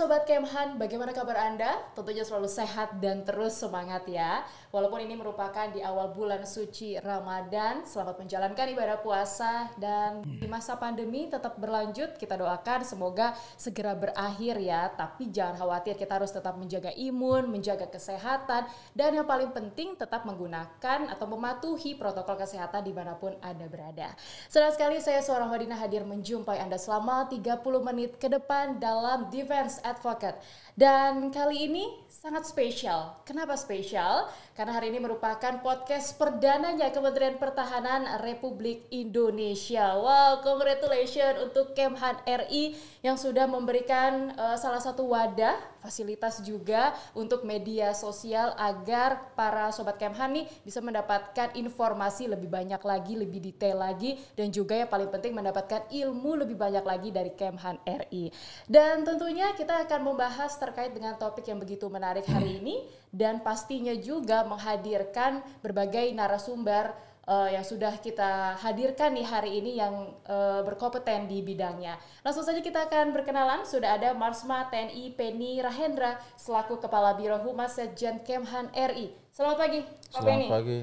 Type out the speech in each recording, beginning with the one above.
Sobat Kemhan, bagaimana kabar Anda? Tentunya selalu sehat dan terus semangat ya. Walaupun ini merupakan di awal bulan suci Ramadan, selamat menjalankan ibadah puasa dan di masa pandemi tetap berlanjut. Kita doakan semoga segera berakhir ya. Tapi jangan khawatir, kita harus tetap menjaga imun, menjaga kesehatan, dan yang paling penting tetap menggunakan atau mematuhi protokol kesehatan di mana pun Anda berada. Senang sekali saya seorang Wadina hadir menjumpai Anda selama 30 menit ke depan dalam Defense Advocate. Dan kali ini sangat spesial. Kenapa spesial? Karena hari ini merupakan podcast perdananya Kementerian Pertahanan Republik Indonesia. Wow, congratulations untuk Kemhan RI yang sudah memberikan uh, salah satu wadah, fasilitas juga untuk media sosial agar para sobat Kemhan nih bisa mendapatkan informasi lebih banyak lagi, lebih detail lagi dan juga yang paling penting mendapatkan ilmu lebih banyak lagi dari Kemhan RI. Dan tentunya kita akan membahas terkait dengan topik yang begitu menarik hari ini dan pastinya juga menghadirkan berbagai narasumber uh, yang sudah kita hadirkan nih hari ini yang uh, berkompeten di bidangnya. Langsung saja kita akan berkenalan. Sudah ada Marsma TNI Penny Rahendra selaku Kepala Biro Humas Sekjen Kemhan RI. Selamat pagi, Pak Penny. Selamat pagi.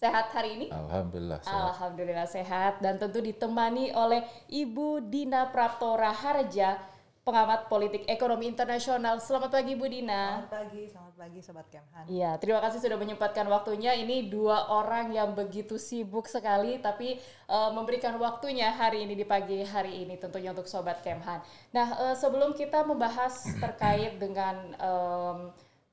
Sehat hari ini? Alhamdulillah sehat. Alhamdulillah sehat dan tentu ditemani oleh Ibu Dina Prapto Raharja pengamat politik ekonomi internasional. Selamat pagi Bu Dina. Selamat pagi, selamat pagi Sobat Kemhan. Iya, terima kasih sudah menyempatkan waktunya. Ini dua orang yang begitu sibuk sekali, tapi uh, memberikan waktunya hari ini di pagi hari ini tentunya untuk Sobat Kemhan. Nah, uh, sebelum kita membahas terkait dengan um,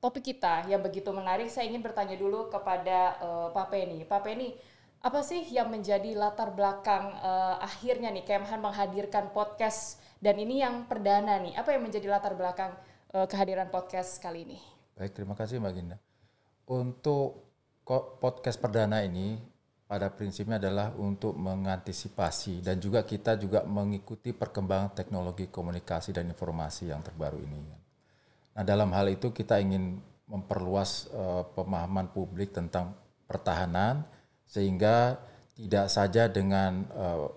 topik kita yang begitu menarik, saya ingin bertanya dulu kepada uh, Pak Penny. Pak Penny, apa sih yang menjadi latar belakang uh, akhirnya nih Kemhan menghadirkan podcast dan ini yang perdana nih, apa yang menjadi latar belakang uh, kehadiran podcast kali ini? Baik, terima kasih Mbak Ginda. Untuk podcast perdana ini pada prinsipnya adalah untuk mengantisipasi dan juga kita juga mengikuti perkembangan teknologi komunikasi dan informasi yang terbaru ini. Nah, dalam hal itu kita ingin memperluas uh, pemahaman publik tentang pertahanan sehingga tidak saja dengan uh,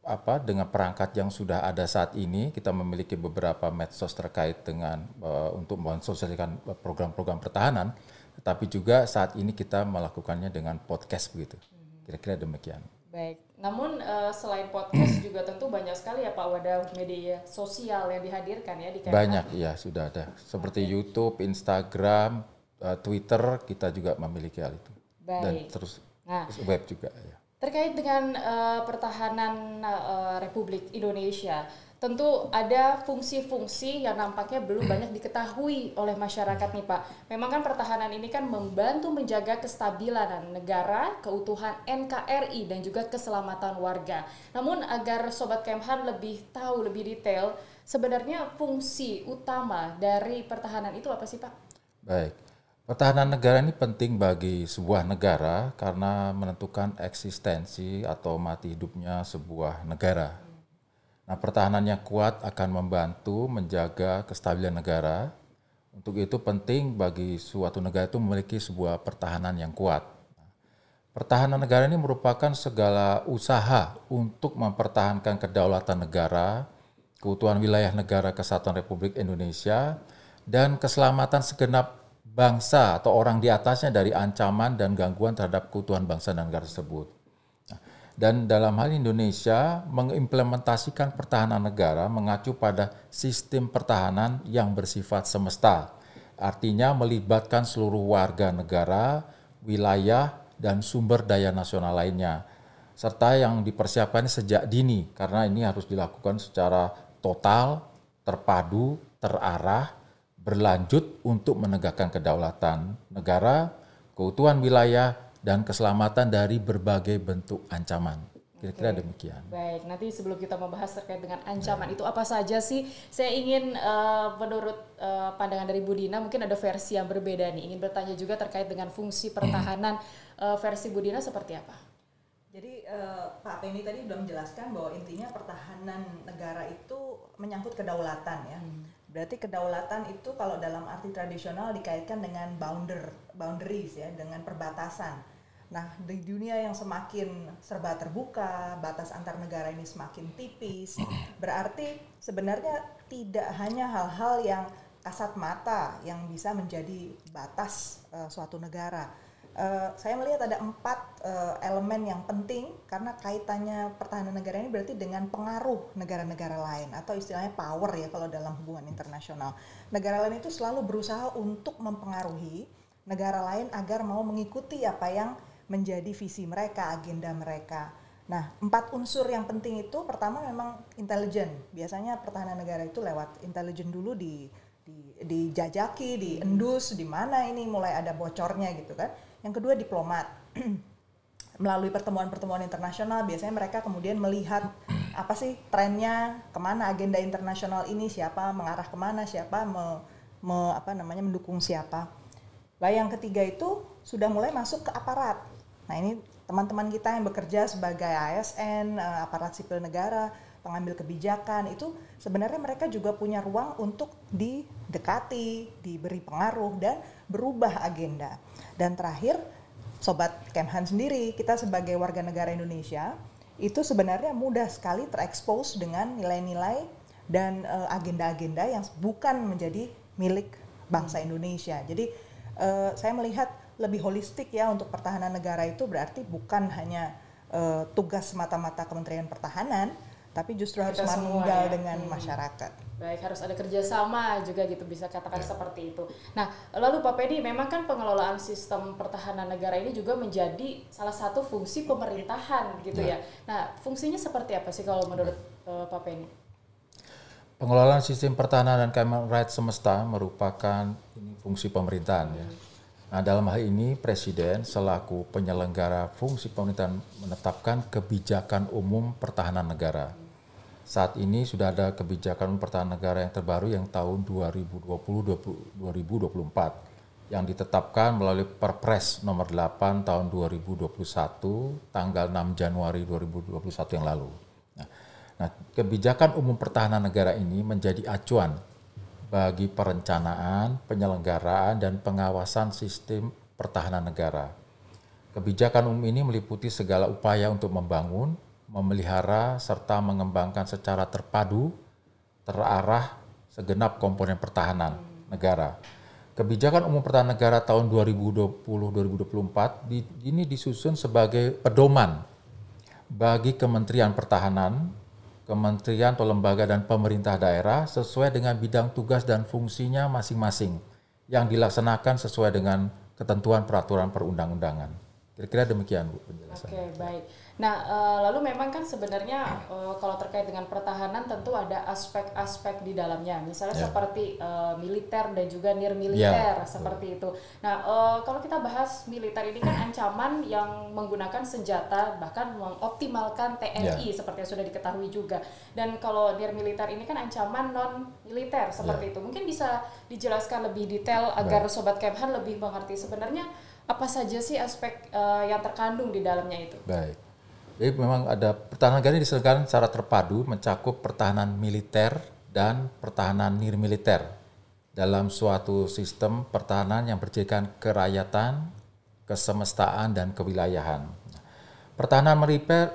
apa dengan perangkat yang sudah ada saat ini kita memiliki beberapa medsos terkait dengan uh, untuk mensosialisasikan program-program pertahanan tetapi juga saat ini kita melakukannya dengan podcast begitu. Kira-kira demikian. Baik. Namun uh, selain podcast juga tentu banyak sekali ya Pak wadah media sosial yang dihadirkan ya di banyak ya sudah ada. Seperti okay. YouTube Instagram uh, Twitter kita juga memiliki hal itu baik. dan terus nah, web juga ya Terkait dengan uh, pertahanan uh, Republik Indonesia, tentu ada fungsi-fungsi yang nampaknya belum banyak diketahui oleh masyarakat nih Pak. Memang kan pertahanan ini kan membantu menjaga kestabilan negara, keutuhan NKRI dan juga keselamatan warga. Namun agar Sobat Kemhan lebih tahu lebih detail, sebenarnya fungsi utama dari pertahanan itu apa sih Pak? Baik. Pertahanan negara ini penting bagi sebuah negara karena menentukan eksistensi atau mati hidupnya sebuah negara. Nah, pertahanan yang kuat akan membantu menjaga kestabilan negara. Untuk itu penting bagi suatu negara itu memiliki sebuah pertahanan yang kuat. Pertahanan negara ini merupakan segala usaha untuk mempertahankan kedaulatan negara, keutuhan wilayah negara kesatuan Republik Indonesia, dan keselamatan segenap bangsa atau orang di atasnya dari ancaman dan gangguan terhadap keutuhan bangsa dan negara tersebut. Nah, dan dalam hal Indonesia mengimplementasikan pertahanan negara mengacu pada sistem pertahanan yang bersifat semesta. Artinya melibatkan seluruh warga negara, wilayah, dan sumber daya nasional lainnya. Serta yang dipersiapkan sejak dini karena ini harus dilakukan secara total, terpadu, terarah, berlanjut untuk menegakkan kedaulatan negara, keutuhan wilayah, dan keselamatan dari berbagai bentuk ancaman. Kira-kira demikian. Baik, nanti sebelum kita membahas terkait dengan ancaman ya. itu apa saja sih? Saya ingin uh, menurut uh, pandangan dari Budina mungkin ada versi yang berbeda nih. Ingin bertanya juga terkait dengan fungsi pertahanan uh, versi Budina seperti apa? Jadi uh, Pak Penny tadi sudah menjelaskan bahwa intinya pertahanan negara itu menyangkut kedaulatan ya. Hmm. Berarti kedaulatan itu kalau dalam arti tradisional dikaitkan dengan bounder, boundaries ya, dengan perbatasan. Nah, di dunia yang semakin serba terbuka, batas antar negara ini semakin tipis, berarti sebenarnya tidak hanya hal-hal yang kasat mata yang bisa menjadi batas uh, suatu negara. Uh, saya melihat ada empat uh, elemen yang penting karena kaitannya pertahanan negara ini berarti dengan pengaruh negara-negara lain atau istilahnya power ya kalau dalam hubungan internasional. Negara lain itu selalu berusaha untuk mempengaruhi negara lain agar mau mengikuti apa yang menjadi visi mereka, agenda mereka. Nah, empat unsur yang penting itu pertama memang intelijen. Biasanya pertahanan negara itu lewat intelijen dulu di di dijajaki, diendus, di mana ini mulai ada bocornya gitu kan. Yang kedua diplomat. Melalui pertemuan-pertemuan internasional biasanya mereka kemudian melihat apa sih trennya, ke mana agenda internasional ini, siapa mengarah ke mana, siapa me, me, apa namanya mendukung siapa. Lah yang ketiga itu sudah mulai masuk ke aparat Nah ini teman-teman kita yang bekerja sebagai ASN, eh, aparat sipil negara, pengambil kebijakan itu sebenarnya mereka juga punya ruang untuk didekati, diberi pengaruh dan berubah agenda. Dan terakhir, sobat Kemhan sendiri, kita sebagai warga negara Indonesia itu sebenarnya mudah sekali terekspos dengan nilai-nilai dan uh, agenda-agenda yang bukan menjadi milik bangsa Indonesia. Jadi uh, saya melihat lebih holistik ya untuk pertahanan negara itu berarti bukan hanya uh, tugas semata-mata Kementerian Pertahanan, tapi justru harus meninggal ya. dengan hmm. masyarakat. Baik, harus ada kerjasama juga gitu bisa katakan ya. seperti itu. Nah, lalu Pak Pedi, memang kan pengelolaan sistem pertahanan negara ini juga menjadi salah satu fungsi pemerintahan gitu ya. ya. Nah, fungsinya seperti apa sih kalau menurut uh, Pak Pedi? Pengelolaan sistem pertahanan dan keamanan rakyat semesta merupakan ini fungsi pemerintahan ya. Nah, dalam hal ini Presiden selaku penyelenggara fungsi pemerintahan menetapkan kebijakan umum pertahanan negara. Saat ini sudah ada kebijakan pertahanan negara yang terbaru yang tahun 2020-2024 yang ditetapkan melalui Perpres nomor 8 tahun 2021 tanggal 6 Januari 2021 yang lalu. Nah, nah kebijakan umum pertahanan negara ini menjadi acuan bagi perencanaan, penyelenggaraan, dan pengawasan sistem pertahanan negara. Kebijakan umum ini meliputi segala upaya untuk membangun, memelihara, serta mengembangkan secara terpadu, terarah segenap komponen pertahanan negara. Kebijakan umum pertahanan negara tahun 2020-2024 ini disusun sebagai pedoman bagi Kementerian Pertahanan kementerian atau lembaga dan pemerintah daerah sesuai dengan bidang tugas dan fungsinya masing-masing yang dilaksanakan sesuai dengan ketentuan peraturan perundang-undangan. Kira-kira demikian Bu penjelasan. Oke, baik. Nah, uh, lalu memang kan sebenarnya uh, kalau terkait dengan pertahanan tentu ada aspek-aspek di dalamnya, misalnya yeah. seperti uh, militer dan juga nir militer yeah. seperti itu. Nah, uh, kalau kita bahas militer ini kan ancaman yang menggunakan senjata bahkan mengoptimalkan TNI yeah. seperti yang sudah diketahui juga. Dan kalau nir militer ini kan ancaman non militer seperti yeah. itu. Mungkin bisa dijelaskan lebih detail agar Baik. sobat Kemhan lebih mengerti sebenarnya apa saja sih aspek uh, yang terkandung di dalamnya itu. Baik. Jadi memang ada pertahanan negara diselenggarakan secara terpadu mencakup pertahanan militer dan pertahanan nirmiliter dalam suatu sistem pertahanan yang berjadikan kerakyatan, kesemestaan, dan kewilayahan. Pertahanan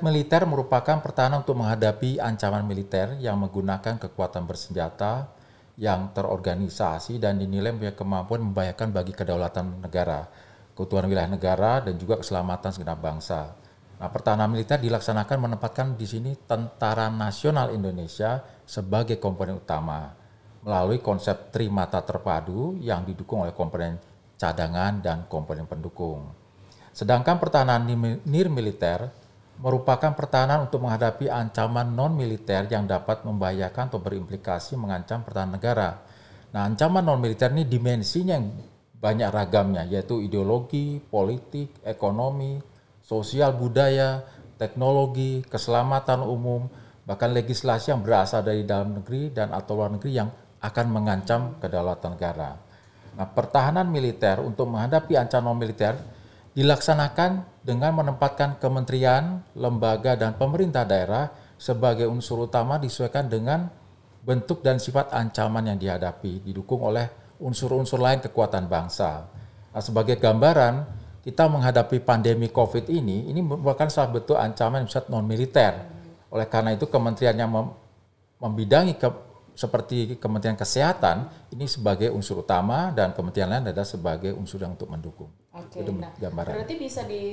militer merupakan pertahanan untuk menghadapi ancaman militer yang menggunakan kekuatan bersenjata yang terorganisasi dan dinilai punya kemampuan membahayakan bagi kedaulatan negara, keutuhan wilayah negara, dan juga keselamatan segenap bangsa. Nah, pertahanan militer dilaksanakan menempatkan di sini Tentara Nasional Indonesia sebagai komponen utama melalui konsep trimata terpadu yang didukung oleh komponen cadangan dan komponen pendukung. Sedangkan pertahanan nir militer merupakan pertahanan untuk menghadapi ancaman non militer yang dapat membahayakan atau berimplikasi mengancam pertahanan negara. Nah, ancaman non militer ini dimensinya yang banyak ragamnya yaitu ideologi, politik, ekonomi, sosial budaya, teknologi, keselamatan umum, bahkan legislasi yang berasal dari dalam negeri dan atau luar negeri yang akan mengancam kedaulatan negara. Nah, pertahanan militer untuk menghadapi ancaman militer dilaksanakan dengan menempatkan kementerian, lembaga, dan pemerintah daerah sebagai unsur utama disesuaikan dengan bentuk dan sifat ancaman yang dihadapi, didukung oleh unsur-unsur lain kekuatan bangsa. Nah, sebagai gambaran, kita menghadapi pandemi COVID ini, ini merupakan salah bentuk ancaman yang non militer. Oleh karena itu kementerian yang mem membidangi ke, seperti Kementerian Kesehatan ini sebagai unsur utama dan kementerian lain adalah sebagai unsur yang untuk mendukung. Oke, okay, nah, berarti bisa di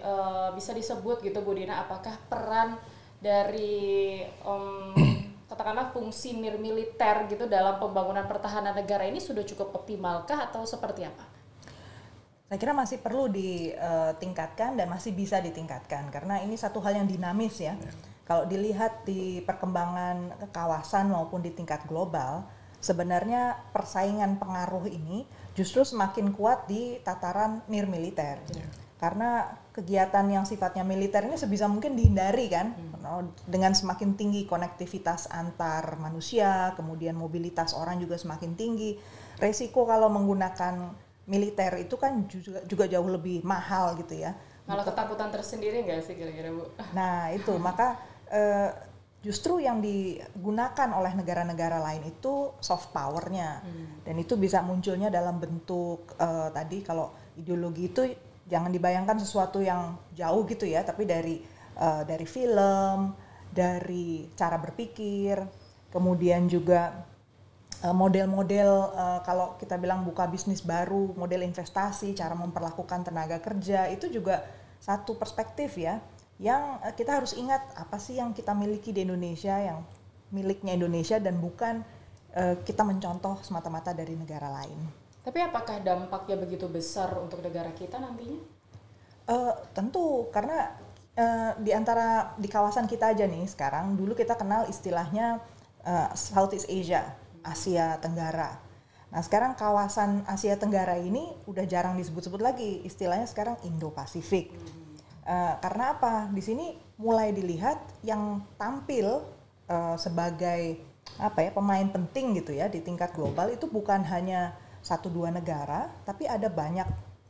uh, bisa disebut gitu Bu Dina, apakah peran dari um, katakanlah fungsi militer gitu dalam pembangunan pertahanan negara ini sudah cukup optimalkah atau seperti apa? Saya kira masih perlu ditingkatkan dan masih bisa ditingkatkan karena ini satu hal yang dinamis ya. ya. Kalau dilihat di perkembangan kawasan maupun di tingkat global, sebenarnya persaingan pengaruh ini justru semakin kuat di tataran nir militer. Ya. Karena kegiatan yang sifatnya militer ini sebisa mungkin dihindari kan hmm. dengan semakin tinggi konektivitas antar manusia, kemudian mobilitas orang juga semakin tinggi. Resiko kalau menggunakan militer itu kan juga, juga jauh lebih mahal gitu ya. Malah ketakutan tersendiri nggak sih kira-kira Bu? Nah itu maka eh, justru yang digunakan oleh negara-negara lain itu soft powernya hmm. dan itu bisa munculnya dalam bentuk eh, tadi kalau ideologi itu jangan dibayangkan sesuatu yang jauh gitu ya tapi dari eh, dari film dari cara berpikir kemudian juga model-model uh, kalau kita bilang buka bisnis baru, model investasi, cara memperlakukan tenaga kerja itu juga satu perspektif ya yang uh, kita harus ingat apa sih yang kita miliki di Indonesia yang miliknya Indonesia dan bukan uh, kita mencontoh semata-mata dari negara lain. Tapi apakah dampaknya begitu besar untuk negara kita nantinya? Uh, tentu karena uh, di antara di kawasan kita aja nih sekarang dulu kita kenal istilahnya uh, Southeast Asia Asia Tenggara. Nah sekarang kawasan Asia Tenggara ini udah jarang disebut-sebut lagi, istilahnya sekarang Indo-Pasifik. Uh, karena apa? Di sini mulai dilihat yang tampil uh, sebagai apa ya pemain penting gitu ya di tingkat global itu bukan hanya satu dua negara, tapi ada banyak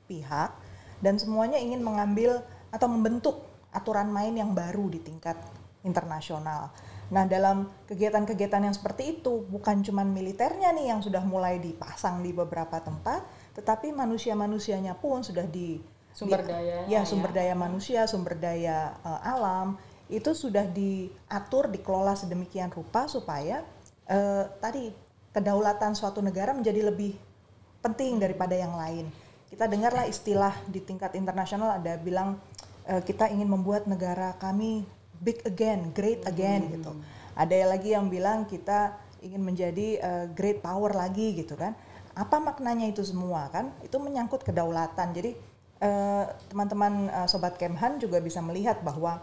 pihak dan semuanya ingin mengambil atau membentuk aturan main yang baru di tingkat internasional. Nah, dalam kegiatan-kegiatan yang seperti itu bukan cuma militernya nih yang sudah mulai dipasang di beberapa tempat, tetapi manusia-manusianya pun sudah di sumber daya ya, ya sumber daya manusia, sumber daya uh, alam itu sudah diatur, dikelola sedemikian rupa supaya uh, tadi kedaulatan suatu negara menjadi lebih penting daripada yang lain. Kita dengarlah istilah di tingkat internasional ada bilang uh, kita ingin membuat negara kami big again, great again hmm. gitu. Ada lagi yang bilang kita ingin menjadi uh, great power lagi gitu kan. Apa maknanya itu semua kan? Itu menyangkut kedaulatan. Jadi uh, teman-teman uh, sobat Kemhan juga bisa melihat bahwa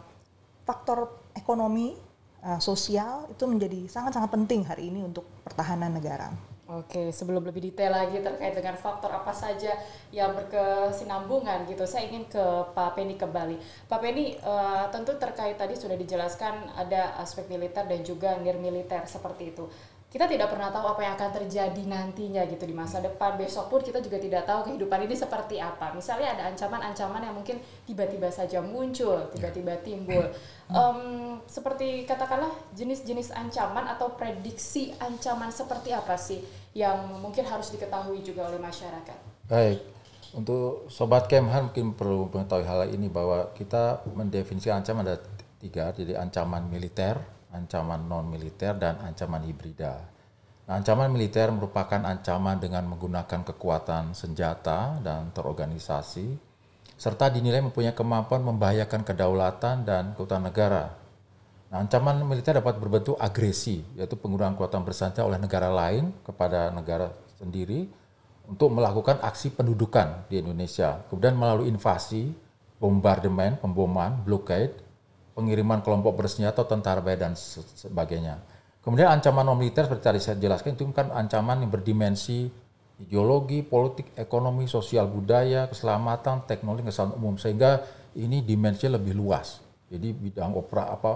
faktor ekonomi, uh, sosial itu menjadi sangat-sangat penting hari ini untuk pertahanan negara. Oke, sebelum lebih detail lagi terkait dengan faktor apa saja yang berkesinambungan gitu, saya ingin ke Pak Penny kembali. Pak Penny, uh, tentu terkait tadi sudah dijelaskan ada aspek militer dan juga nir militer seperti itu kita tidak pernah tahu apa yang akan terjadi nantinya gitu di masa depan. Besok pun kita juga tidak tahu kehidupan ini seperti apa. Misalnya ada ancaman-ancaman yang mungkin tiba-tiba saja muncul tiba-tiba timbul. Um, seperti katakanlah jenis-jenis ancaman atau prediksi ancaman seperti apa sih yang mungkin harus diketahui juga oleh masyarakat? Baik. Untuk sobat Kemhan mungkin perlu mengetahui hal ini bahwa kita mendefinisikan ancaman ada tiga jadi ancaman militer ancaman non-militer, dan ancaman hibrida. Nah, ancaman militer merupakan ancaman dengan menggunakan kekuatan senjata dan terorganisasi, serta dinilai mempunyai kemampuan membahayakan kedaulatan dan keutuhan negara. Nah, ancaman militer dapat berbentuk agresi, yaitu penggunaan kekuatan bersenjata oleh negara lain kepada negara sendiri untuk melakukan aksi pendudukan di Indonesia. Kemudian melalui invasi, bombardemen, pemboman, blockade, pengiriman kelompok bersenjata tentara dan sebagainya. Kemudian ancaman non militer seperti tadi saya jelaskan itu kan ancaman yang berdimensi ideologi, politik, ekonomi, sosial, budaya, keselamatan, teknologi, keselamatan umum sehingga ini dimensinya lebih luas. Jadi bidang opera apa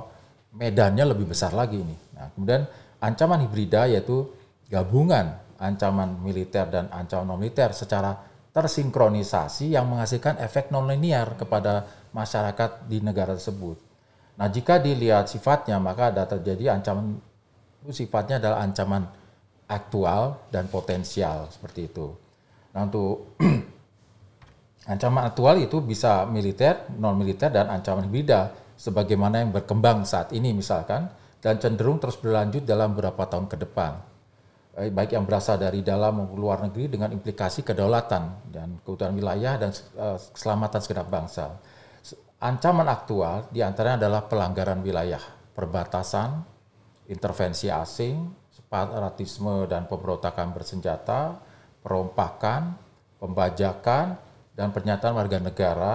medannya lebih besar lagi ini. Nah, kemudian ancaman hibrida yaitu gabungan ancaman militer dan ancaman non militer secara tersinkronisasi yang menghasilkan efek non linear kepada masyarakat di negara tersebut. Nah, jika dilihat sifatnya, maka ada terjadi ancaman sifatnya adalah ancaman aktual dan potensial seperti itu. Nah, untuk Ancaman aktual itu bisa militer, non militer dan ancaman hibrida sebagaimana yang berkembang saat ini misalkan dan cenderung terus berlanjut dalam beberapa tahun ke depan. Eh, baik yang berasal dari dalam maupun luar negeri dengan implikasi kedaulatan dan keutuhan wilayah dan uh, keselamatan segenap bangsa. Ancaman aktual di antaranya adalah pelanggaran wilayah, perbatasan, intervensi asing, separatisme dan pemberontakan bersenjata, perompakan, pembajakan, dan pernyataan warga negara,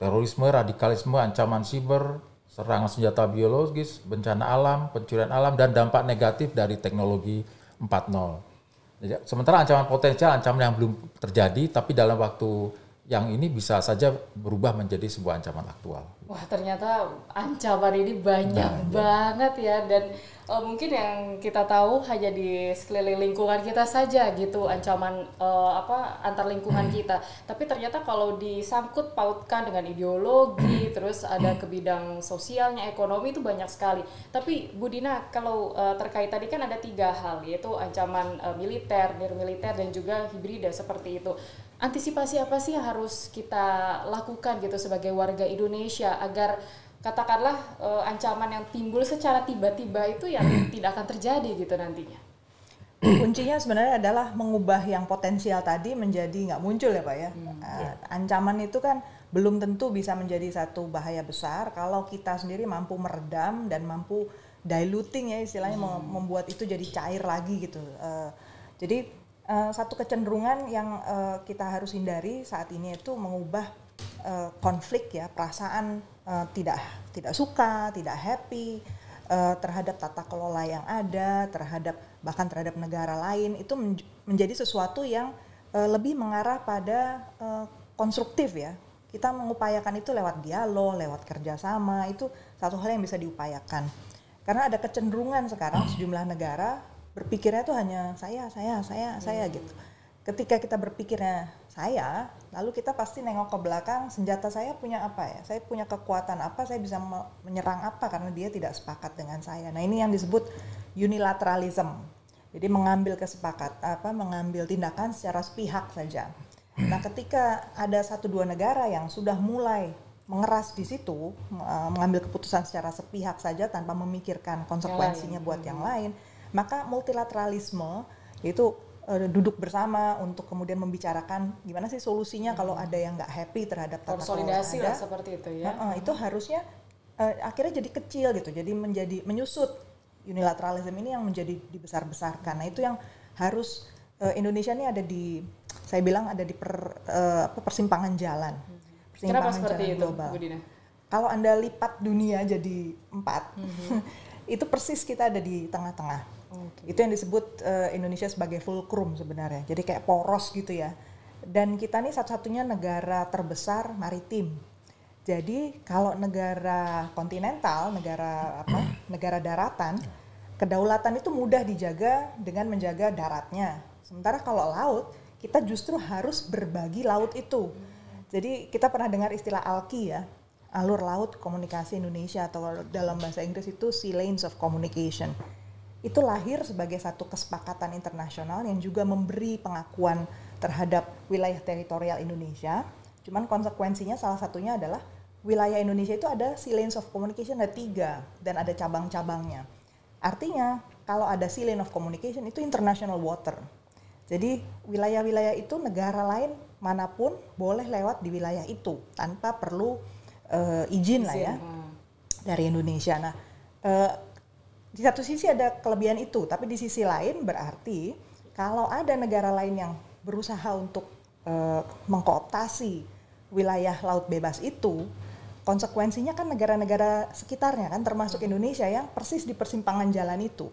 terorisme, radikalisme, ancaman siber, serangan senjata biologis, bencana alam, pencurian alam, dan dampak negatif dari teknologi 4.0. Jadi, sementara ancaman potensial, ancaman yang belum terjadi, tapi dalam waktu yang ini bisa saja berubah menjadi sebuah ancaman aktual. Wah ternyata ancaman ini banyak nah, banget ya dan uh, mungkin yang kita tahu hanya di sekeliling lingkungan kita saja gitu ancaman uh, apa antar lingkungan kita. Tapi ternyata kalau disangkut pautkan dengan ideologi, terus ada ke bidang sosialnya, ekonomi itu banyak sekali. Tapi Bu Dina kalau uh, terkait tadi kan ada tiga hal yaitu ancaman uh, militer, militer dan juga hibrida seperti itu antisipasi apa sih yang harus kita lakukan gitu sebagai warga Indonesia agar katakanlah e, ancaman yang timbul secara tiba-tiba itu yang tidak akan terjadi gitu nantinya. Kuncinya sebenarnya adalah mengubah yang potensial tadi menjadi nggak muncul ya pak ya. Hmm, uh, Ancaman itu kan belum tentu bisa menjadi satu bahaya besar kalau kita sendiri mampu meredam dan mampu diluting ya istilahnya hmm. membuat itu jadi cair lagi gitu. Uh, jadi uh, satu kecenderungan yang uh, kita harus hindari saat ini itu mengubah uh, konflik ya perasaan uh, tidak tidak suka tidak happy uh, terhadap tata kelola yang ada terhadap bahkan terhadap negara lain. Itu men menjadi sesuatu yang uh, lebih mengarah pada uh, konstruktif ya. Kita mengupayakan itu lewat dialog lewat kerjasama itu satu hal yang bisa diupayakan. Karena ada kecenderungan sekarang sejumlah negara berpikirnya tuh hanya saya saya saya saya gitu. Ketika kita berpikirnya saya lalu kita pasti nengok ke belakang senjata saya punya apa ya? Saya punya kekuatan apa? Saya bisa menyerang apa? Karena dia tidak sepakat dengan saya. Nah ini yang disebut unilateralism. Jadi mengambil kesepakat apa mengambil tindakan secara sepihak saja. Nah ketika ada satu dua negara yang sudah mulai mengeras di situ mengambil keputusan secara sepihak saja tanpa memikirkan konsekuensinya buat yang lain maka multilateralisme yaitu uh, duduk bersama untuk kemudian membicarakan gimana sih solusinya hmm. kalau ada yang nggak happy terhadap tata konsolidasi lah seperti itu ya. Nah, uh, itu harusnya uh, akhirnya jadi kecil gitu, jadi menjadi menyusut unilateralisme ini yang menjadi dibesar-besarkan. Nah itu yang harus uh, Indonesia ini ada di saya bilang ada di per, uh, persimpangan jalan. Hmm. Persimpangan Kenapa seperti jalan itu, global. Kalau anda lipat dunia jadi empat, mm -hmm. itu persis kita ada di tengah-tengah Okay. Itu yang disebut uh, Indonesia sebagai fulcrum sebenarnya. Jadi kayak poros gitu ya. Dan kita nih satu-satunya negara terbesar maritim. Jadi kalau negara kontinental, negara apa? negara daratan, kedaulatan itu mudah dijaga dengan menjaga daratnya. Sementara kalau laut, kita justru harus berbagi laut itu. Jadi kita pernah dengar istilah ALKI ya, alur laut komunikasi Indonesia atau dalam bahasa Inggris itu Sea Lanes of Communication itu lahir sebagai satu kesepakatan internasional yang juga memberi pengakuan terhadap wilayah teritorial Indonesia. Cuman konsekuensinya salah satunya adalah wilayah Indonesia itu ada sea lanes of communication ada tiga dan ada cabang-cabangnya. Artinya kalau ada sea lane of communication itu international water. Jadi wilayah-wilayah itu negara lain mana pun boleh lewat di wilayah itu tanpa perlu uh, izin, izin lah ya hmm. dari Indonesia. Nah uh, di satu sisi ada kelebihan itu, tapi di sisi lain berarti kalau ada negara lain yang berusaha untuk uh, mengkooptasi wilayah laut bebas itu, konsekuensinya kan negara-negara sekitarnya kan termasuk Indonesia yang persis di persimpangan jalan itu.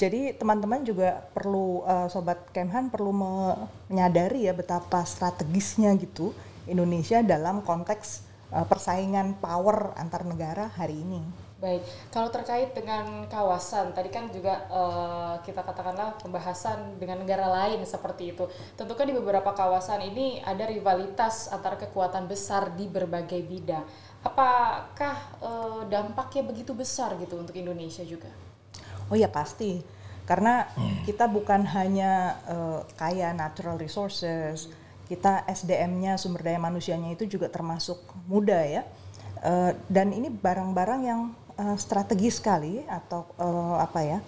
Jadi teman-teman juga perlu uh, sobat Kemhan perlu menyadari ya betapa strategisnya gitu Indonesia dalam konteks uh, persaingan power antar negara hari ini. Baik, kalau terkait dengan kawasan, tadi kan juga uh, kita katakanlah pembahasan dengan negara lain seperti itu. Tentu kan di beberapa kawasan ini ada rivalitas antara kekuatan besar di berbagai bidang. Apakah uh, dampaknya begitu besar gitu untuk Indonesia juga? Oh ya pasti, karena kita bukan hanya uh, kaya natural resources, kita SDM-nya sumber daya manusianya itu juga termasuk muda ya. Uh, dan ini barang-barang yang uh, strategis sekali atau uh, apa ya?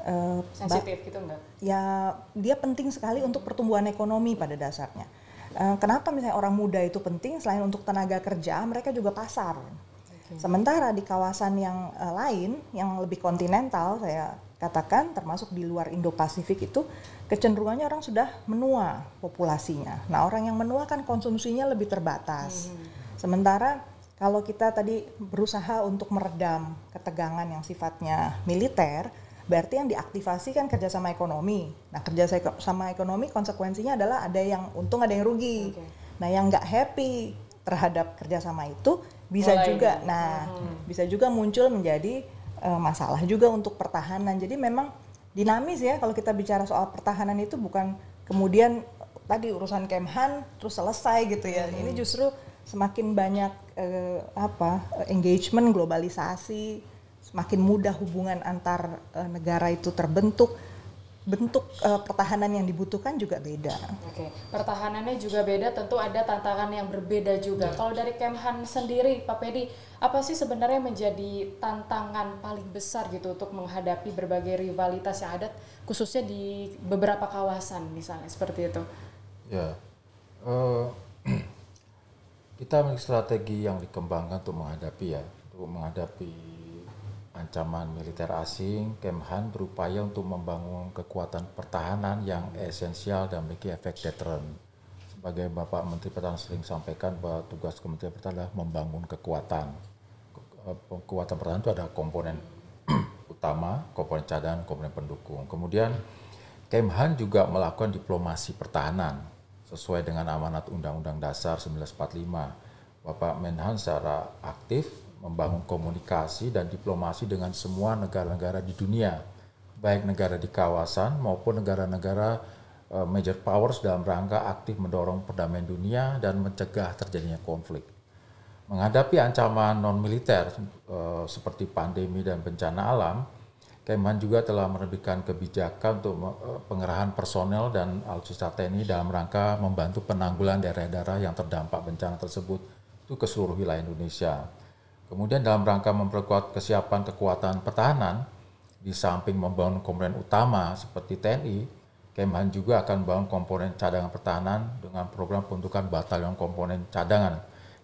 Uh, sensitif gitu enggak? Ya, dia penting sekali untuk pertumbuhan ekonomi pada dasarnya. Uh, kenapa misalnya orang muda itu penting selain untuk tenaga kerja, mereka juga pasar. Okay. Sementara di kawasan yang uh, lain yang lebih kontinental saya katakan termasuk di luar Indo-Pasifik itu kecenderungannya orang sudah menua populasinya. Nah, orang yang menua kan konsumsinya lebih terbatas. Hmm. Sementara kalau kita tadi berusaha untuk meredam ketegangan yang sifatnya militer, berarti yang diaktifasi kan kerjasama ekonomi. Nah, kerjasama ekonomi konsekuensinya adalah ada yang untung, ada yang rugi. Okay. Nah, yang nggak happy terhadap kerjasama itu bisa Mulai juga, nah, hmm. bisa juga muncul menjadi uh, masalah juga untuk pertahanan. Jadi memang dinamis ya kalau kita bicara soal pertahanan itu bukan kemudian tadi urusan Kemhan terus selesai gitu ya. Hmm. Ini justru semakin banyak uh, apa engagement globalisasi, semakin mudah hubungan antar uh, negara itu terbentuk bentuk uh, pertahanan yang dibutuhkan juga beda. Oke, pertahanannya juga beda, tentu ada tantangan yang berbeda juga. Ya. Kalau dari Kemhan sendiri, Pak Pedi, apa sih sebenarnya menjadi tantangan paling besar gitu untuk menghadapi berbagai rivalitas yang ada, khususnya di beberapa kawasan misalnya seperti itu? Ya, uh, kita memiliki strategi yang dikembangkan untuk menghadapi ya, untuk menghadapi ancaman militer asing, Kemhan berupaya untuk membangun kekuatan pertahanan yang esensial dan memiliki efek deterrent. Sebagai Bapak Menteri Pertahanan sering sampaikan bahwa tugas Kementerian Pertahanan adalah membangun kekuatan. Eh, kekuatan pertahanan itu ada komponen utama, komponen cadangan, komponen pendukung. Kemudian Kemhan juga melakukan diplomasi pertahanan sesuai dengan amanat Undang-Undang Dasar 1945. Bapak Menhan secara aktif membangun komunikasi dan diplomasi dengan semua negara-negara di dunia, baik negara di kawasan maupun negara-negara uh, major powers dalam rangka aktif mendorong perdamaian dunia dan mencegah terjadinya konflik. Menghadapi ancaman non-militer uh, seperti pandemi dan bencana alam, Kemhan juga telah menerbitkan kebijakan untuk uh, pengerahan personel dan alutsista TNI dalam rangka membantu penanggulan daerah-daerah yang terdampak bencana tersebut itu ke seluruh wilayah Indonesia. Kemudian dalam rangka memperkuat kesiapan kekuatan pertahanan, di samping membangun komponen utama seperti TNI, Kemhan juga akan membangun komponen cadangan pertahanan dengan program pembentukan batalion komponen cadangan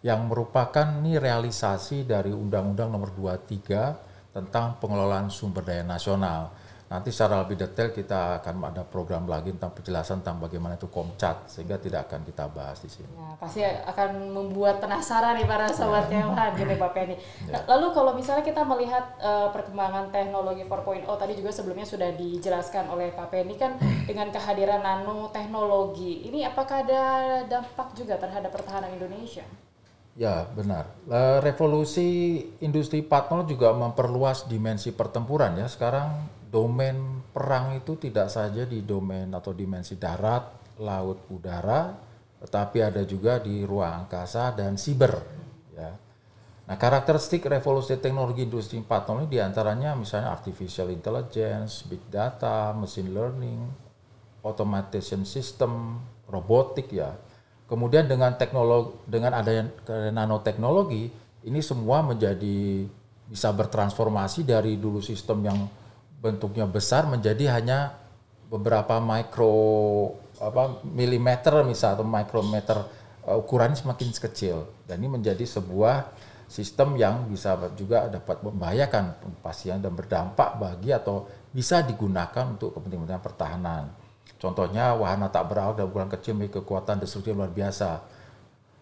yang merupakan ini realisasi dari Undang-Undang Nomor 23 tentang pengelolaan sumber daya nasional Nanti secara lebih detail kita akan ada program lagi tentang penjelasan tentang bagaimana itu komcat sehingga tidak akan kita bahas di sini. Ya, pasti akan membuat penasaran nih para sobat ya. Kemhan gitu Pak Penny. Ya. Lalu kalau misalnya kita melihat uh, perkembangan teknologi 4.0 tadi juga sebelumnya sudah dijelaskan oleh Pak Penny kan dengan kehadiran nanoteknologi. Ini apakah ada dampak juga terhadap pertahanan Indonesia? Ya benar. Revolusi industri 4.0 juga memperluas dimensi pertempuran ya. Sekarang domain perang itu tidak saja di domain atau dimensi darat, laut, udara, tetapi ada juga di ruang angkasa dan siber. Ya. Nah, karakteristik revolusi teknologi industri 4.0 ini di antaranya misalnya artificial intelligence, big data, machine learning, automation system, robotik ya. Kemudian dengan teknologi dengan adanya nanoteknologi ini semua menjadi bisa bertransformasi dari dulu sistem yang bentuknya besar menjadi hanya beberapa mikro apa milimeter misal atau mikrometer uh, ukuran semakin kecil dan ini menjadi sebuah sistem yang bisa juga dapat membahayakan pasien dan berdampak bagi atau bisa digunakan untuk kepentingan pertahanan. Contohnya wahana tak berawak dan ukuran kecil memiliki kekuatan destruktif luar biasa.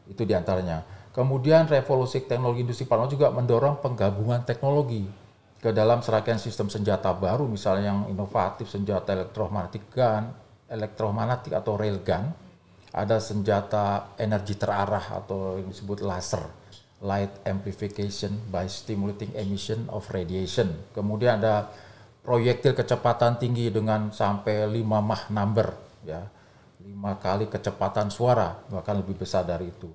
Itu di antaranya. Kemudian revolusi teknologi industri 4.0 juga mendorong penggabungan teknologi ke dalam serangkaian sistem senjata baru misalnya yang inovatif senjata elektromagnetik gun, elektromagnetik atau railgun, ada senjata energi terarah atau yang disebut laser, light amplification by stimulating emission of radiation. Kemudian ada proyektil kecepatan tinggi dengan sampai 5 Mach number ya. 5 kali kecepatan suara bahkan lebih besar dari itu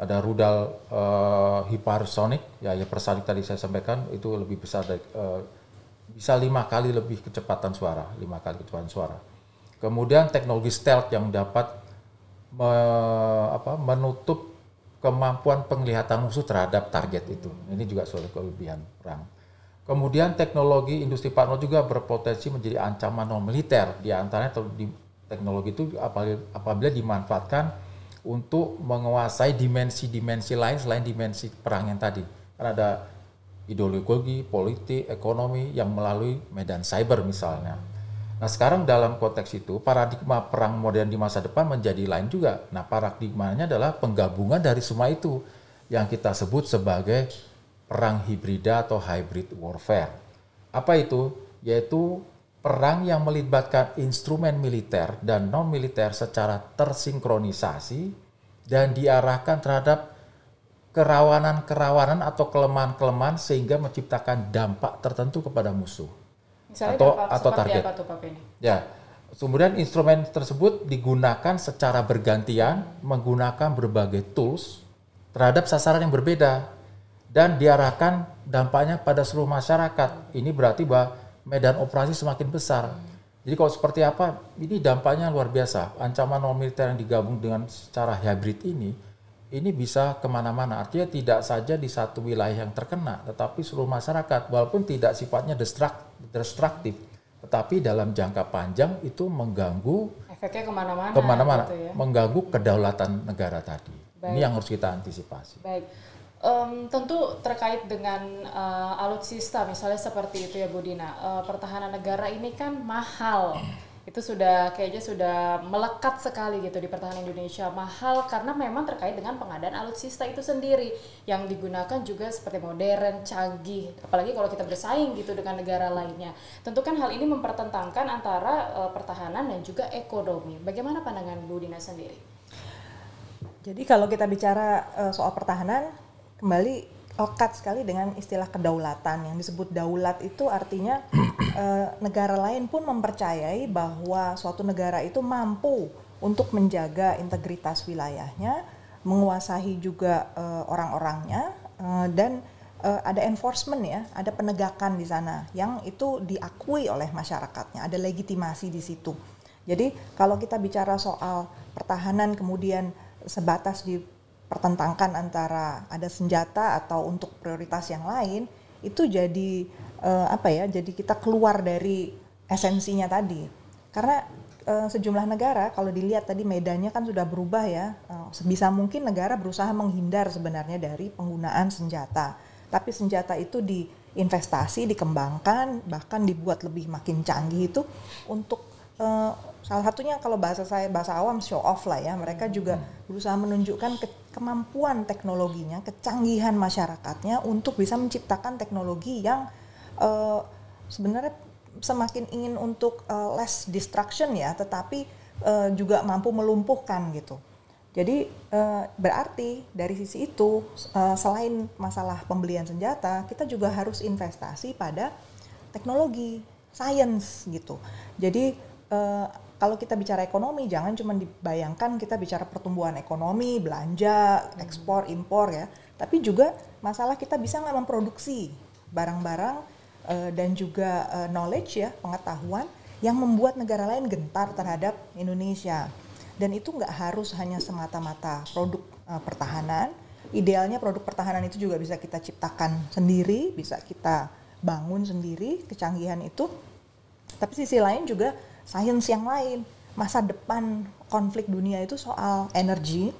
ada rudal uh, hypersonic ya hypersonic tadi saya sampaikan itu lebih besar dari uh, bisa lima kali lebih kecepatan suara lima kali kecepatan suara kemudian teknologi stealth yang dapat me, apa, menutup kemampuan penglihatan musuh terhadap target itu. Ini juga suatu kelebihan perang. Kemudian teknologi industri 4.0 juga berpotensi menjadi ancaman non militer. Di antaranya teknologi itu apabila dimanfaatkan untuk menguasai dimensi-dimensi lain selain dimensi perang yang tadi. Karena ada ideologi, politik, ekonomi yang melalui medan cyber misalnya. Nah sekarang dalam konteks itu paradigma perang modern di masa depan menjadi lain juga. Nah paradigmanya adalah penggabungan dari semua itu yang kita sebut sebagai perang hibrida atau hybrid warfare. Apa itu? Yaitu perang yang melibatkan instrumen militer dan non-militer secara tersinkronisasi dan diarahkan terhadap kerawanan-kerawanan atau kelemahan-kelemahan sehingga menciptakan dampak tertentu kepada musuh Misalnya atau dampak atau target. apa tuh Pak Penny? Ya, kemudian instrumen tersebut digunakan secara bergantian menggunakan berbagai tools terhadap sasaran yang berbeda dan diarahkan dampaknya pada seluruh masyarakat. Ini berarti bahwa medan operasi semakin besar. Jadi kalau seperti apa, ini dampaknya luar biasa. Ancaman non militer yang digabung dengan secara hybrid ini, ini bisa ke mana-mana. Artinya tidak saja di satu wilayah yang terkena, tetapi seluruh masyarakat, walaupun tidak sifatnya destruktif, tetapi dalam jangka panjang itu mengganggu efeknya ke mana-mana, ke mana-mana, gitu ya. mengganggu kedaulatan negara tadi. Baik. Ini yang harus kita antisipasi. Baik. Em, tentu terkait dengan eh, alutsista misalnya seperti itu ya Bu Dina. Eh, pertahanan negara ini kan mahal. Itu sudah kayaknya sudah melekat sekali gitu di pertahanan Indonesia. Mahal karena memang terkait dengan pengadaan alutsista itu sendiri yang digunakan juga seperti modern, canggih. Apalagi kalau kita bersaing gitu dengan negara lainnya. Tentu kan hal ini mempertentangkan antara eh, pertahanan dan juga ekonomi. Bagaimana pandangan Bu Dina sendiri? Jadi kalau kita bicara uh, soal pertahanan, kembali lekat sekali dengan istilah kedaulatan. Yang disebut daulat itu artinya uh, negara lain pun mempercayai bahwa suatu negara itu mampu untuk menjaga integritas wilayahnya, menguasai juga uh, orang-orangnya, uh, dan uh, ada enforcement ya, ada penegakan di sana yang itu diakui oleh masyarakatnya, ada legitimasi di situ. Jadi kalau kita bicara soal pertahanan kemudian sebatas dipertentangkan antara ada senjata atau untuk prioritas yang lain itu jadi eh, apa ya jadi kita keluar dari esensinya tadi. Karena eh, sejumlah negara kalau dilihat tadi medannya kan sudah berubah ya eh, sebisa mungkin negara berusaha menghindar sebenarnya dari penggunaan senjata. Tapi senjata itu diinvestasi dikembangkan bahkan dibuat lebih makin canggih itu untuk salah satunya kalau bahasa saya bahasa awam show off lah ya. Mereka juga berusaha menunjukkan ke- kemampuan teknologinya kecanggihan masyarakatnya untuk bisa menciptakan teknologi yang eh, sebenarnya semakin ingin untuk eh, less destruction ya tetapi eh, juga mampu melumpuhkan gitu. Jadi eh, berarti dari sisi itu eh, selain masalah pembelian senjata kita juga harus investasi pada teknologi science gitu. Jadi eh, kalau kita bicara ekonomi jangan cuma dibayangkan kita bicara pertumbuhan ekonomi belanja ekspor impor ya. Tapi juga masalah kita bisa nggak memproduksi barang-barang eh, dan juga eh, knowledge ya pengetahuan yang membuat negara lain gentar terhadap Indonesia. Dan itu nggak harus hanya semata-mata produk eh, pertahanan. Idealnya produk pertahanan itu juga bisa kita ciptakan sendiri bisa kita bangun sendiri kecanggihan itu. Tapi sisi lain juga sains yang lain. Masa depan konflik dunia itu soal energi,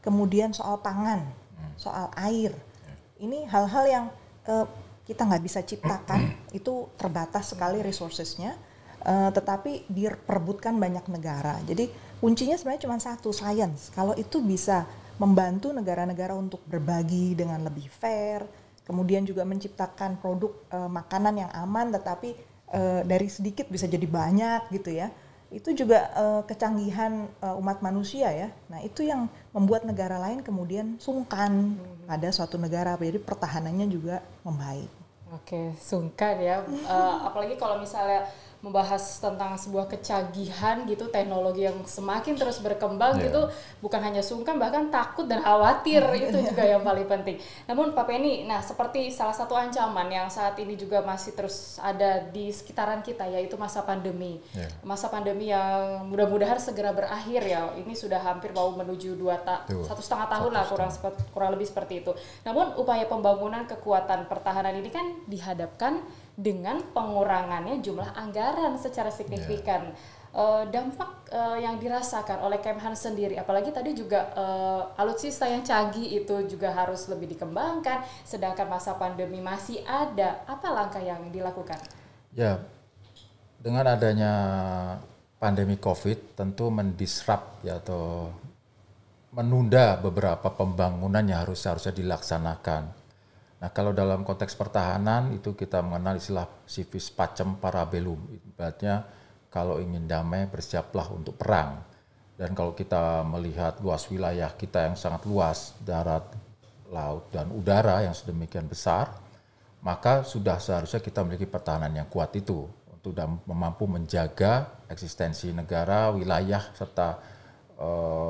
kemudian soal pangan, soal air. Ini hal-hal yang eh, kita nggak bisa ciptakan, itu terbatas sekali resourcesnya, eh, tetapi diperbutkan banyak negara. Jadi kuncinya sebenarnya cuma satu, sains. Kalau itu bisa membantu negara-negara untuk berbagi dengan lebih fair, kemudian juga menciptakan produk eh, makanan yang aman, tetapi eh, dari sedikit bisa jadi banyak gitu ya. Itu juga eh, kecanggihan eh, umat manusia ya. Nah itu yang membuat negara lain kemudian sungkan pada suatu negara. Jadi pertahanannya juga membaik. Oke, sungkan ya. Eh, apalagi kalau misalnya membahas tentang sebuah kecanggihan gitu teknologi yang semakin terus berkembang Yeah. gitu bukan hanya sungkan bahkan takut dan khawatir itu juga yang paling penting. Namun Pak Penny, nah seperti salah satu ancaman yang saat ini juga masih terus ada di sekitaran kita yaitu masa pandemi. Yeah. Masa pandemi yang mudah-mudahan segera berakhir ya. Ini sudah hampir mau menuju dua ta Dua. satu setengah tahun Satu lah kurang kurang lebih seperti itu. Namun upaya pembangunan kekuatan pertahanan ini kan dihadapkan dengan pengurangannya jumlah anggaran secara signifikan. Eh, dampak eh, yang dirasakan oleh Kemhan sendiri, apalagi tadi juga eh, alutsista yang canggih itu juga harus lebih dikembangkan, sedangkan masa pandemi masih ada. Apa langkah yang dilakukan? Ya, dengan adanya pandemi COVID tentu mendisrupt ya atau menunda beberapa pembangunan yang harus harusnya dilaksanakan. Nah, kalau dalam konteks pertahanan itu kita mengenal istilah civis pacem parabellum. Ibaratnya kalau ingin damai bersiaplah untuk perang. Dan kalau kita melihat luas wilayah kita yang sangat luas, darat, laut, dan udara yang sedemikian besar, maka sudah seharusnya kita memiliki pertahanan yang kuat itu untuk mampu menjaga eksistensi negara, wilayah serta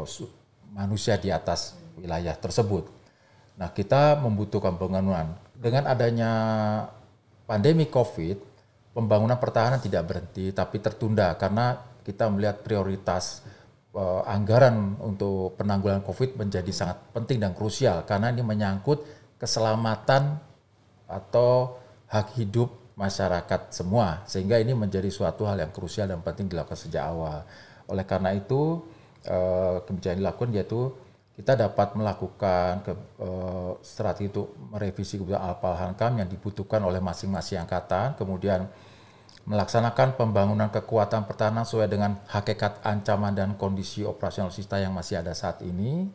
su- manusia di atas wilayah tersebut. Nah, kita membutuhkan pembangunan. Dengan adanya pandemi COVID, pembangunan pertahanan tidak berhenti tapi tertunda karena kita melihat prioritas eh, anggaran untuk penanggulangan COVID menjadi sangat penting dan krusial karena ini menyangkut keselamatan atau hak hidup masyarakat semua sehingga ini menjadi suatu hal yang krusial dan penting dilakukan sejak awal. Oleh karena itu eh, kebijakan dilakukan yaitu kita dapat melakukan ke, eh, strategi untuk merevisi kebijakan Alpal Hankam yang dibutuhkan oleh masing-masing angkatan, kemudian melaksanakan pembangunan kekuatan pertahanan sesuai dengan hakikat ancaman dan kondisi operasional sista yang masih ada saat ini.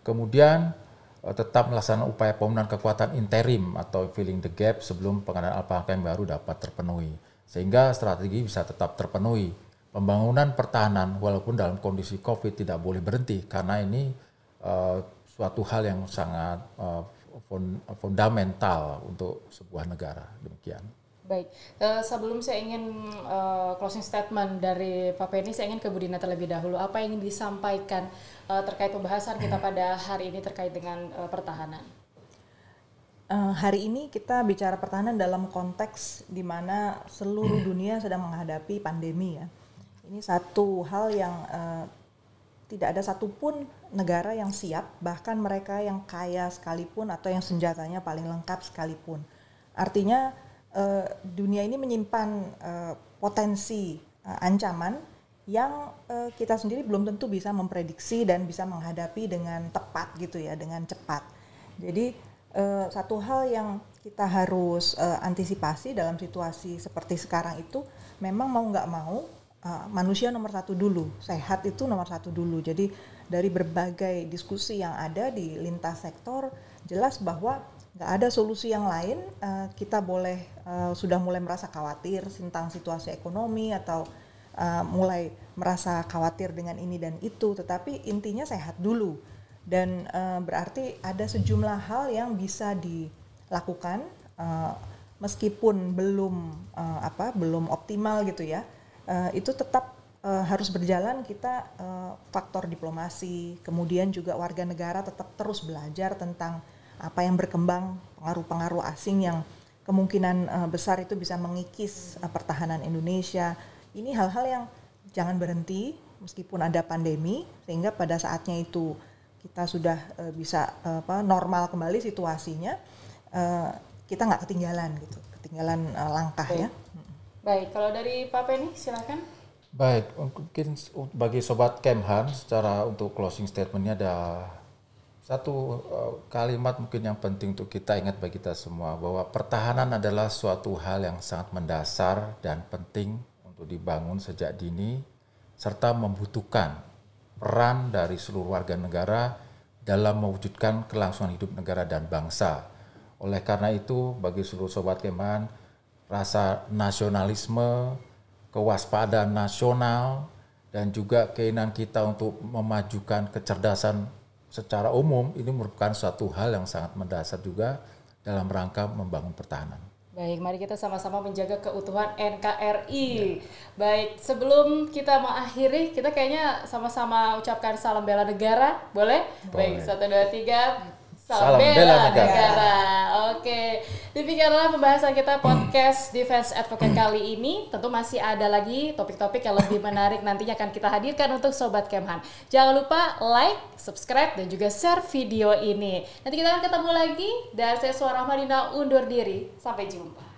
Kemudian eh, tetap melaksanakan upaya pembangunan kekuatan interim atau filling the gap sebelum pengadaan Alpha yang baru dapat terpenuhi. Sehingga strategi bisa tetap terpenuhi. Pembangunan pertahanan walaupun dalam kondisi COVID tidak boleh berhenti karena ini eh, suatu hal yang sangat fun- fundamental untuk sebuah negara. Demikian. Baik, Eh, sebelum saya ingin closing statement dari Pak Penny, saya ingin ke Bu Dina terlebih dahulu. Apa yang ingin disampaikan terkait pembahasan kita pada hari ini terkait dengan pertahanan? Eh, hari ini kita bicara pertahanan dalam konteks di mana seluruh dunia sedang menghadapi pandemi ya. Ini satu hal yang eh, tidak ada satupun negara yang siap, bahkan mereka yang kaya sekalipun atau yang senjatanya paling lengkap sekalipun. Artinya eh, dunia ini menyimpan eh, potensi eh, ancaman yang eh, kita sendiri belum tentu bisa memprediksi dan bisa menghadapi dengan tepat gitu ya, dengan cepat. Jadi eh, satu hal yang kita harus eh, antisipasi dalam situasi seperti sekarang itu memang mau nggak mau eh, manusia nomor satu dulu, sehat itu nomor satu dulu. Jadi dari berbagai diskusi yang ada di lintas sektor jelas bahwa nggak ada solusi yang lain. eh, kita boleh eh, sudah mulai merasa khawatir tentang situasi ekonomi atau uh, mulai merasa khawatir dengan ini dan itu, tetapi intinya sehat dulu. Dan uh, berarti ada sejumlah hal yang bisa dilakukan uh, meskipun belum uh, apa belum optimal gitu ya. Uh, itu tetap uh, harus berjalan kita uh, faktor diplomasi, kemudian juga warga negara tetap terus belajar tentang apa yang berkembang, pengaruh-pengaruh asing yang kemungkinan uh, besar itu bisa mengikis uh, pertahanan Indonesia. Ini hal-hal yang jangan berhenti meskipun ada pandemi sehingga pada saatnya itu kita sudah uh, bisa uh, apa normal kembali situasinya uh, kita nggak ketinggalan gitu, ketinggalan uh, langkah ya. Baik, kalau dari Pak Penny silakan. Baik, mungkin bagi sobat Kemhan secara untuk closing statementnya ada satu uh, kalimat mungkin yang penting untuk kita ingat bagi kita semua bahwa pertahanan adalah suatu hal yang sangat mendasar dan penting untuk dibangun sejak dini serta membutuhkan peran dari seluruh warga negara dalam mewujudkan kelangsungan hidup negara dan bangsa. Oleh karena itu, bagi seluruh sobat Kemhan, rasa nasionalisme, kewaspadaan nasional, dan juga keinginan kita untuk memajukan kecerdasan secara umum ini merupakan suatu hal yang sangat mendasar juga dalam rangka membangun pertahanan. Baik, mari kita sama-sama menjaga keutuhan NKRI. Baik, sebelum kita mengakhiri, kita kayaknya sama-sama ucapkan salam bela negara, boleh? Boleh. Baik, satu dua tiga. Salam bela negara. negara. Oke, demikianlah pembahasan kita podcast Defense Advocate kali ini. Tentu masih ada lagi topik-topik yang lebih menarik nantinya akan kita hadirkan untuk Sobat Kemhan. Jangan lupa like, subscribe, dan juga share video ini. Nanti kita akan ketemu lagi. Dan saya Suara Madina undur diri. Sampai jumpa.